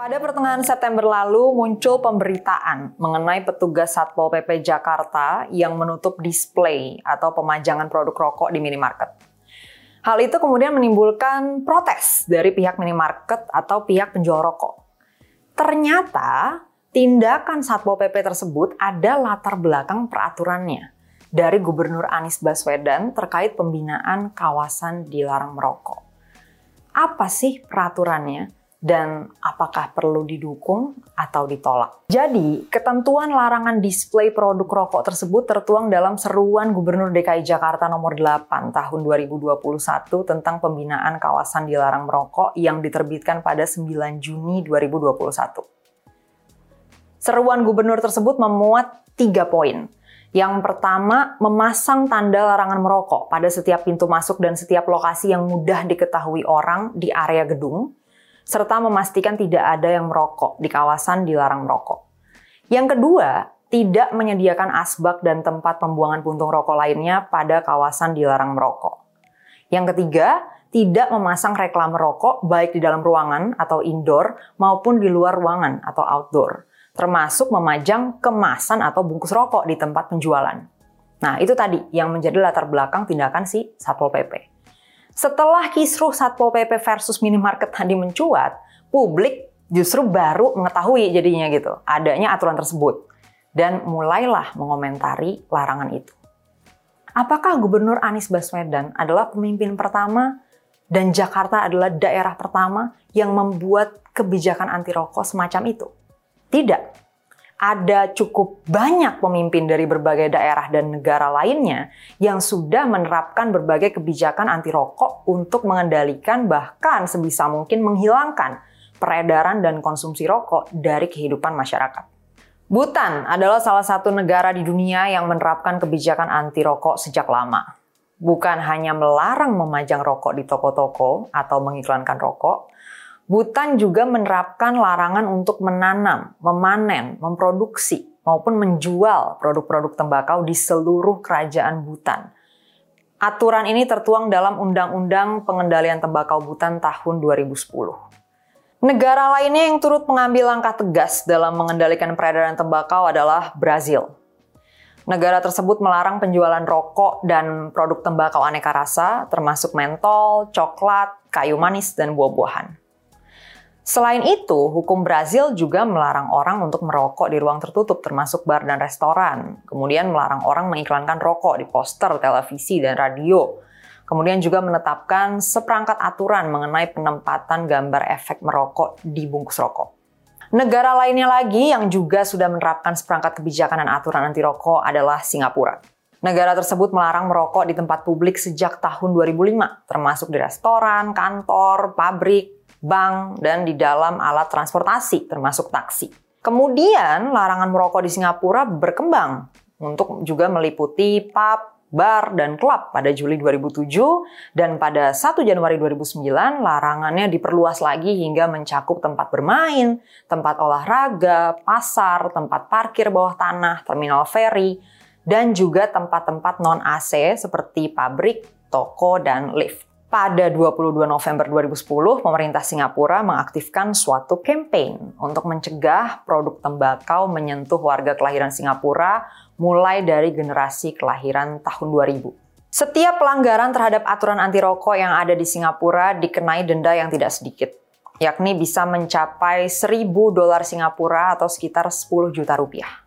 Pada pertengahan September lalu muncul pemberitaan mengenai petugas Satpol PP Jakarta yang menutup display atau pemajangan produk rokok di minimarket. Hal itu kemudian menimbulkan protes dari pihak minimarket atau pihak penjual rokok. Ternyata tindakan Satpol PP tersebut ada latar belakang peraturannya dari Gubernur Anies Baswedan terkait pembinaan kawasan dilarang merokok. Apa sih peraturannya? Dan apakah perlu didukung atau ditolak. Jadi, ketentuan larangan display produk rokok tersebut tertuang dalam seruan Gubernur DKI Jakarta nomor 8 tahun 2021 tentang pembinaan kawasan dilarang merokok yang diterbitkan pada 9 Juni 2021. Seruan gubernur tersebut memuat tiga poin. Yang pertama, memasang tanda larangan merokok pada setiap pintu masuk dan setiap lokasi yang mudah diketahui orang di area gedung serta memastikan tidak ada yang merokok di kawasan dilarang merokok. Yang kedua, tidak menyediakan asbak dan tempat pembuangan puntung rokok lainnya pada kawasan dilarang merokok. Yang ketiga, tidak memasang reklame rokok baik di dalam ruangan atau indoor maupun di luar ruangan atau outdoor, termasuk memajang kemasan atau bungkus rokok di tempat penjualan. Nah, itu tadi yang menjadi latar belakang tindakan si Satpol PP. Setelah kisruh Satpol PP versus minimarket tadi mencuat, publik justru baru mengetahui jadinya gitu, adanya aturan tersebut. Dan mulailah mengomentari larangan itu. Apakah Gubernur Anies Baswedan adalah pemimpin pertama dan Jakarta adalah daerah pertama yang membuat kebijakan anti rokok semacam itu? Tidak ada cukup banyak pemimpin dari berbagai daerah dan negara lainnya yang sudah menerapkan berbagai kebijakan anti rokok untuk mengendalikan bahkan sebisa mungkin menghilangkan peredaran dan konsumsi rokok dari kehidupan masyarakat. Bhutan adalah salah satu negara di dunia yang menerapkan kebijakan anti rokok sejak lama. Bukan hanya melarang memajang rokok di toko-toko atau mengiklankan rokok, Butan juga menerapkan larangan untuk menanam, memanen, memproduksi, maupun menjual produk-produk tembakau di seluruh kerajaan Butan. Aturan ini tertuang dalam Undang-Undang Pengendalian Tembakau Butan tahun 2010. Negara lainnya yang turut mengambil langkah tegas dalam mengendalikan peredaran tembakau adalah Brazil. Negara tersebut melarang penjualan rokok dan produk tembakau aneka rasa, termasuk mentol, coklat, kayu manis, dan buah-buahan. Selain itu, hukum Brazil juga melarang orang untuk merokok di ruang tertutup termasuk bar dan restoran. Kemudian melarang orang mengiklankan rokok di poster, televisi, dan radio. Kemudian juga menetapkan seperangkat aturan mengenai penempatan gambar efek merokok di bungkus rokok. Negara lainnya lagi yang juga sudah menerapkan seperangkat kebijakan dan aturan anti rokok adalah Singapura. Negara tersebut melarang merokok di tempat publik sejak tahun 2005, termasuk di restoran, kantor, pabrik, bank, dan di dalam alat transportasi, termasuk taksi. Kemudian, larangan merokok di Singapura berkembang untuk juga meliputi pub, bar, dan klub pada Juli 2007, dan pada 1 Januari 2009, larangannya diperluas lagi hingga mencakup tempat bermain, tempat olahraga, pasar, tempat parkir bawah tanah, terminal feri, dan juga tempat-tempat non-AC seperti pabrik, toko, dan lift. Pada 22 November 2010, pemerintah Singapura mengaktifkan suatu campaign untuk mencegah produk tembakau menyentuh warga kelahiran Singapura mulai dari generasi kelahiran tahun 2000. Setiap pelanggaran terhadap aturan anti rokok yang ada di Singapura dikenai denda yang tidak sedikit, yakni bisa mencapai 1000 dolar Singapura atau sekitar 10 juta rupiah.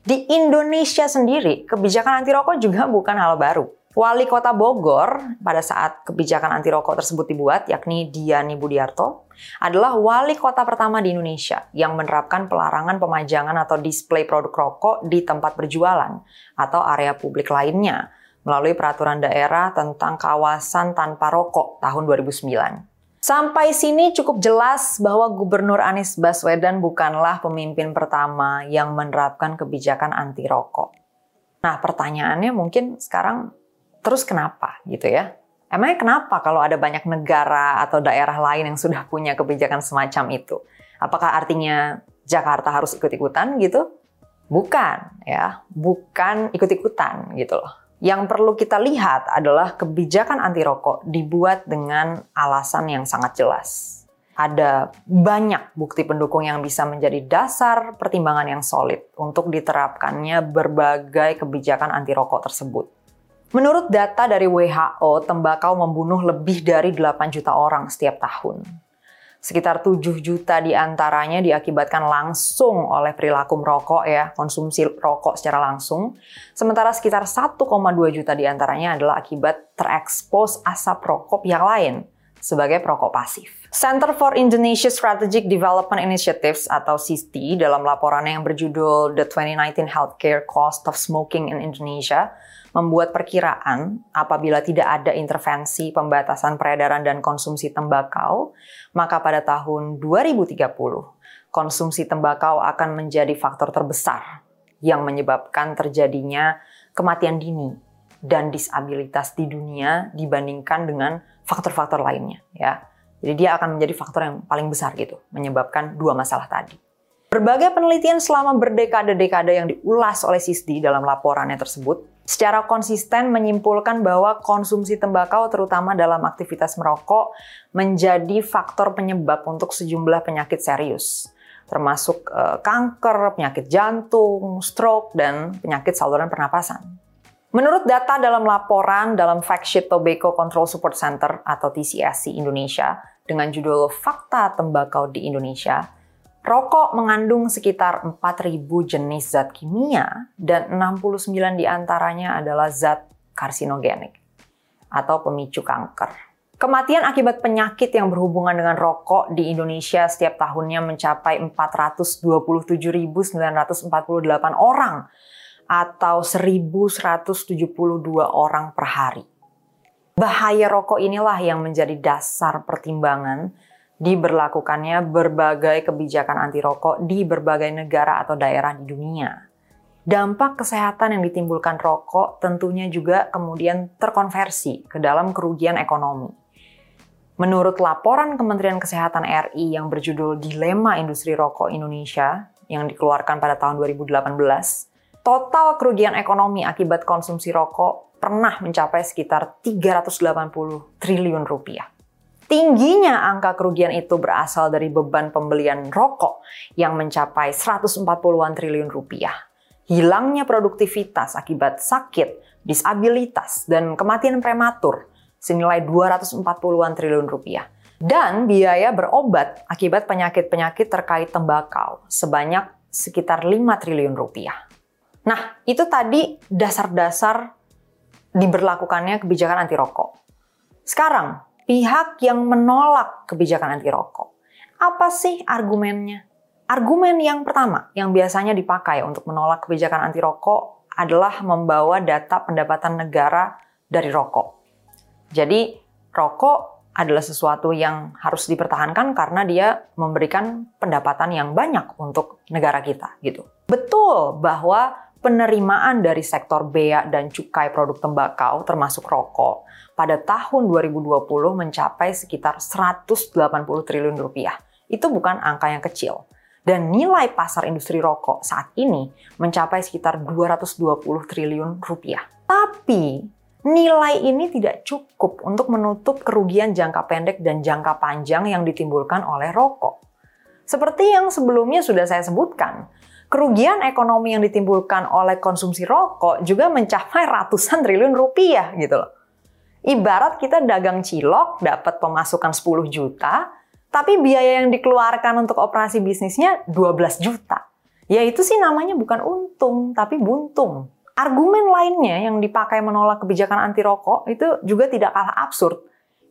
Di Indonesia sendiri, kebijakan anti rokok juga bukan hal baru. Wali Kota Bogor pada saat kebijakan anti rokok tersebut dibuat, yakni Diani Budiarto, adalah wali kota pertama di Indonesia yang menerapkan pelarangan pemajangan atau display produk rokok di tempat berjualan atau area publik lainnya melalui peraturan daerah tentang kawasan tanpa rokok tahun 2009. Sampai sini cukup jelas bahwa Gubernur Anies Baswedan bukanlah pemimpin pertama yang menerapkan kebijakan anti rokok. Nah, pertanyaannya mungkin sekarang Terus kenapa gitu ya? Emangnya kenapa kalau ada banyak negara atau daerah lain yang sudah punya kebijakan semacam itu? Apakah artinya Jakarta harus ikut-ikutan gitu? Bukan ya, bukan ikut-ikutan gitu loh. Yang perlu kita lihat adalah kebijakan anti rokok dibuat dengan alasan yang sangat jelas. ada banyak bukti pendukung yang bisa menjadi dasar pertimbangan yang solid untuk diterapkannya berbagai kebijakan anti rokok tersebut. Menurut data dari WHO, tembakau membunuh lebih dari 8 juta orang setiap tahun. Sekitar 7 juta di antaranya diakibatkan langsung oleh perilaku merokok ya, konsumsi rokok secara langsung. Sementara sekitar 1,2 juta di antaranya adalah akibat terekspos asap rokok yang lain sebagai perokok pasif. Center for Indonesia Strategic Development Initiatives atau CISTI dalam laporannya yang berjudul The 2019 Healthcare Cost of Smoking in Indonesia membuat perkiraan apabila tidak ada intervensi pembatasan peredaran dan konsumsi tembakau, maka pada tahun 2030 konsumsi tembakau akan menjadi faktor terbesar yang menyebabkan terjadinya kematian dini dan disabilitas di dunia dibandingkan dengan faktor-faktor lainnya ya. Jadi dia akan menjadi faktor yang paling besar gitu, menyebabkan dua masalah tadi. Berbagai penelitian selama berdekade-dekade yang diulas oleh SISDI dalam laporannya tersebut, secara konsisten menyimpulkan bahwa konsumsi tembakau terutama dalam aktivitas merokok menjadi faktor penyebab untuk sejumlah penyakit serius, termasuk eh, kanker, penyakit jantung, stroke, dan penyakit saluran pernapasan. Menurut data dalam laporan dalam Fact Sheet Tobacco Control Support Center atau TCSC Indonesia dengan judul Fakta Tembakau di Indonesia, rokok mengandung sekitar 4.000 jenis zat kimia dan 69 di antaranya adalah zat karsinogenik atau pemicu kanker. Kematian akibat penyakit yang berhubungan dengan rokok di Indonesia setiap tahunnya mencapai 427.948 orang atau 1172 orang per hari. Bahaya rokok inilah yang menjadi dasar pertimbangan diberlakukannya berbagai kebijakan anti rokok di berbagai negara atau daerah di dunia. Dampak kesehatan yang ditimbulkan rokok tentunya juga kemudian terkonversi ke dalam kerugian ekonomi. Menurut laporan Kementerian Kesehatan RI yang berjudul Dilema Industri Rokok Indonesia yang dikeluarkan pada tahun 2018, total kerugian ekonomi akibat konsumsi rokok pernah mencapai sekitar 380 triliun rupiah. Tingginya angka kerugian itu berasal dari beban pembelian rokok yang mencapai 140-an triliun rupiah. Hilangnya produktivitas akibat sakit, disabilitas, dan kematian prematur senilai 240-an triliun rupiah. Dan biaya berobat akibat penyakit-penyakit terkait tembakau sebanyak sekitar 5 triliun rupiah. Nah, itu tadi dasar-dasar diberlakukannya kebijakan anti rokok. Sekarang, pihak yang menolak kebijakan anti rokok. Apa sih argumennya? Argumen yang pertama yang biasanya dipakai untuk menolak kebijakan anti rokok adalah membawa data pendapatan negara dari rokok. Jadi, rokok adalah sesuatu yang harus dipertahankan karena dia memberikan pendapatan yang banyak untuk negara kita gitu. Betul bahwa penerimaan dari sektor bea dan cukai produk tembakau termasuk rokok pada tahun 2020 mencapai sekitar 180 triliun rupiah. Itu bukan angka yang kecil. Dan nilai pasar industri rokok saat ini mencapai sekitar 220 triliun rupiah. Tapi nilai ini tidak cukup untuk menutup kerugian jangka pendek dan jangka panjang yang ditimbulkan oleh rokok. Seperti yang sebelumnya sudah saya sebutkan, kerugian ekonomi yang ditimbulkan oleh konsumsi rokok juga mencapai ratusan triliun rupiah gitu loh. Ibarat kita dagang cilok dapat pemasukan 10 juta, tapi biaya yang dikeluarkan untuk operasi bisnisnya 12 juta. Ya itu sih namanya bukan untung, tapi buntung. Argumen lainnya yang dipakai menolak kebijakan anti rokok itu juga tidak kalah absurd,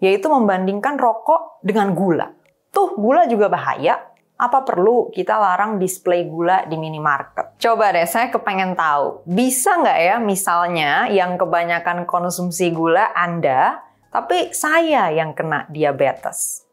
yaitu membandingkan rokok dengan gula. Tuh, gula juga bahaya, apa perlu kita larang display gula di minimarket? Coba deh, saya kepengen tahu. Bisa nggak ya misalnya yang kebanyakan konsumsi gula Anda, tapi saya yang kena diabetes?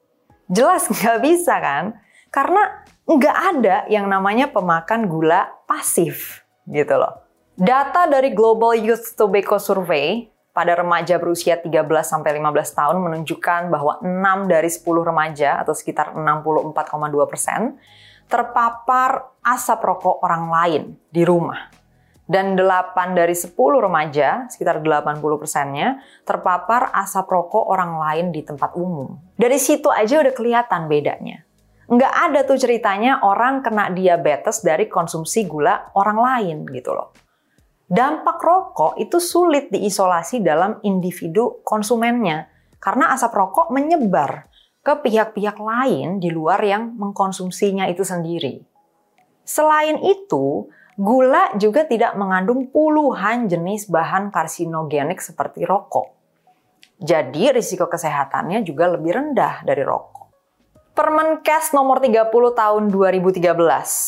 Jelas nggak bisa kan? Karena nggak ada yang namanya pemakan gula pasif gitu loh. Data dari Global Youth Tobacco Survey pada remaja berusia 13 sampai 15 tahun menunjukkan bahwa 6 dari 10 remaja atau sekitar 64,2 persen terpapar asap rokok orang lain di rumah. Dan 8 dari 10 remaja, sekitar 80 persennya, terpapar asap rokok orang lain di tempat umum. Dari situ aja udah kelihatan bedanya. Nggak ada tuh ceritanya orang kena diabetes dari konsumsi gula orang lain gitu loh. Dampak rokok itu sulit diisolasi dalam individu konsumennya karena asap rokok menyebar ke pihak-pihak lain di luar yang mengkonsumsinya itu sendiri. Selain itu, gula juga tidak mengandung puluhan jenis bahan karsinogenik seperti rokok. Jadi risiko kesehatannya juga lebih rendah dari rokok. Permenkes nomor 30 tahun 2013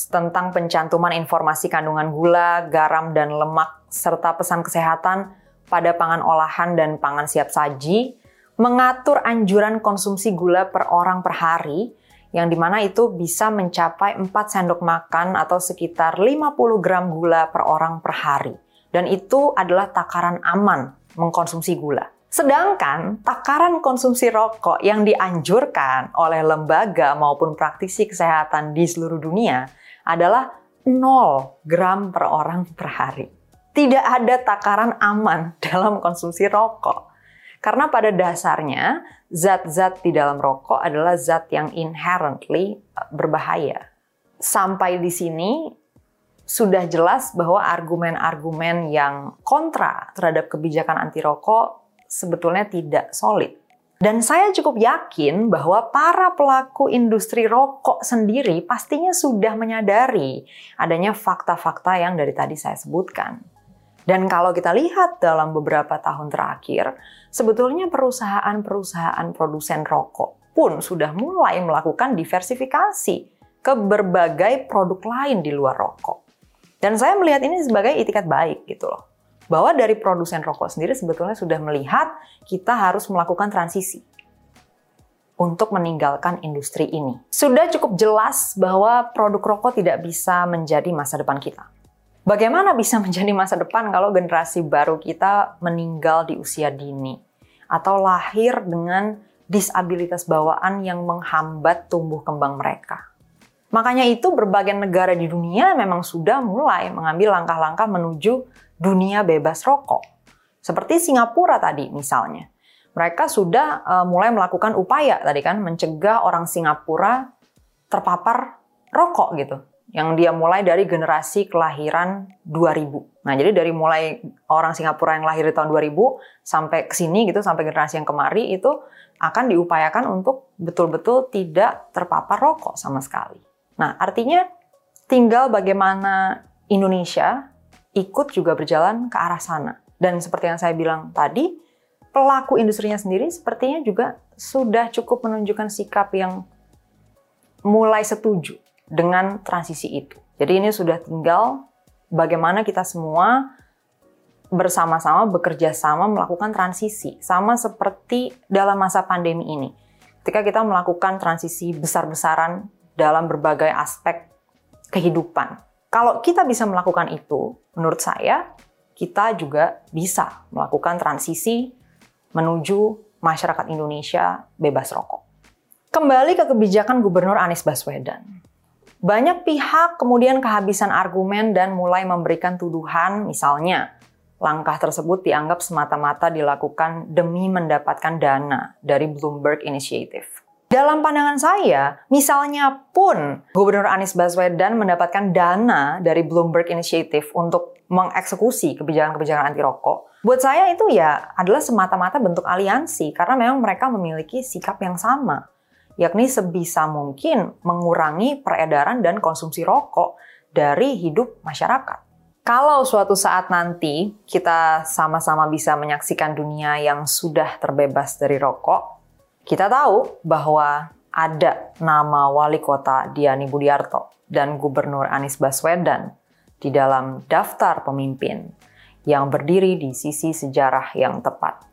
tentang pencantuman informasi kandungan gula, garam, dan lemak serta pesan kesehatan pada pangan olahan dan pangan siap saji mengatur anjuran konsumsi gula per orang per hari yang di mana itu bisa mencapai 4 sendok makan atau sekitar 50 gram gula per orang per hari. Dan itu adalah takaran aman mengkonsumsi gula. Sedangkan takaran konsumsi rokok yang dianjurkan oleh lembaga maupun praktisi kesehatan di seluruh dunia adalah 0 gram per orang per hari. Tidak ada takaran aman dalam konsumsi rokok. Karena pada dasarnya zat-zat di dalam rokok adalah zat yang inherently uh, berbahaya. Sampai di sini sudah jelas bahwa argumen-argumen yang kontra terhadap kebijakan anti rokok sebetulnya tidak solid. Dan saya cukup yakin bahwa para pelaku industri rokok sendiri pastinya sudah menyadari adanya fakta-fakta yang dari tadi saya sebutkan. Dan kalau kita lihat dalam beberapa tahun terakhir, sebetulnya perusahaan-perusahaan produsen rokok pun sudah mulai melakukan diversifikasi ke berbagai produk lain di luar rokok. Dan saya melihat ini sebagai itikat baik gitu loh bahwa dari produsen rokok sendiri sebetulnya sudah melihat kita harus melakukan transisi untuk meninggalkan industri ini. Sudah cukup jelas bahwa produk rokok tidak bisa menjadi masa depan kita. Bagaimana bisa menjadi masa depan kalau generasi baru kita meninggal di usia dini atau lahir dengan disabilitas bawaan yang menghambat tumbuh kembang mereka? Makanya itu berbagai negara di dunia memang sudah mulai mengambil langkah-langkah menuju dunia bebas rokok. Seperti Singapura tadi misalnya. Mereka sudah uh, mulai melakukan upaya tadi kan mencegah orang Singapura terpapar rokok gitu. Yang dia mulai dari generasi kelahiran 2000. Nah, jadi dari mulai orang Singapura yang lahir di tahun 2000 sampai ke sini gitu sampai generasi yang kemari itu akan diupayakan untuk betul-betul tidak terpapar rokok sama sekali. Nah, artinya tinggal bagaimana Indonesia ikut juga berjalan ke arah sana. Dan seperti yang saya bilang tadi, pelaku industrinya sendiri sepertinya juga sudah cukup menunjukkan sikap yang mulai setuju dengan transisi itu. Jadi ini sudah tinggal bagaimana kita semua bersama-sama bekerja sama melakukan transisi, sama seperti dalam masa pandemi ini. Ketika kita melakukan transisi besar-besaran dalam berbagai aspek kehidupan, kalau kita bisa melakukan itu, menurut saya kita juga bisa melakukan transisi menuju masyarakat Indonesia bebas rokok. Kembali ke kebijakan Gubernur Anies Baswedan. Banyak pihak kemudian kehabisan argumen dan mulai memberikan tuduhan misalnya langkah tersebut dianggap semata-mata dilakukan demi mendapatkan dana dari Bloomberg Initiative. Dalam pandangan saya, misalnya pun Gubernur Anies Baswedan mendapatkan dana dari Bloomberg Initiative untuk mengeksekusi kebijakan-kebijakan anti rokok, buat saya itu ya adalah semata-mata bentuk aliansi karena memang mereka memiliki sikap yang sama, yakni sebisa mungkin mengurangi peredaran dan konsumsi rokok dari hidup masyarakat. Kalau suatu saat nanti kita sama-sama bisa menyaksikan dunia yang sudah terbebas dari rokok, kita tahu bahwa ada nama wali kota Diani Budiarto dan Gubernur Anies Baswedan di dalam daftar pemimpin yang berdiri di sisi sejarah yang tepat.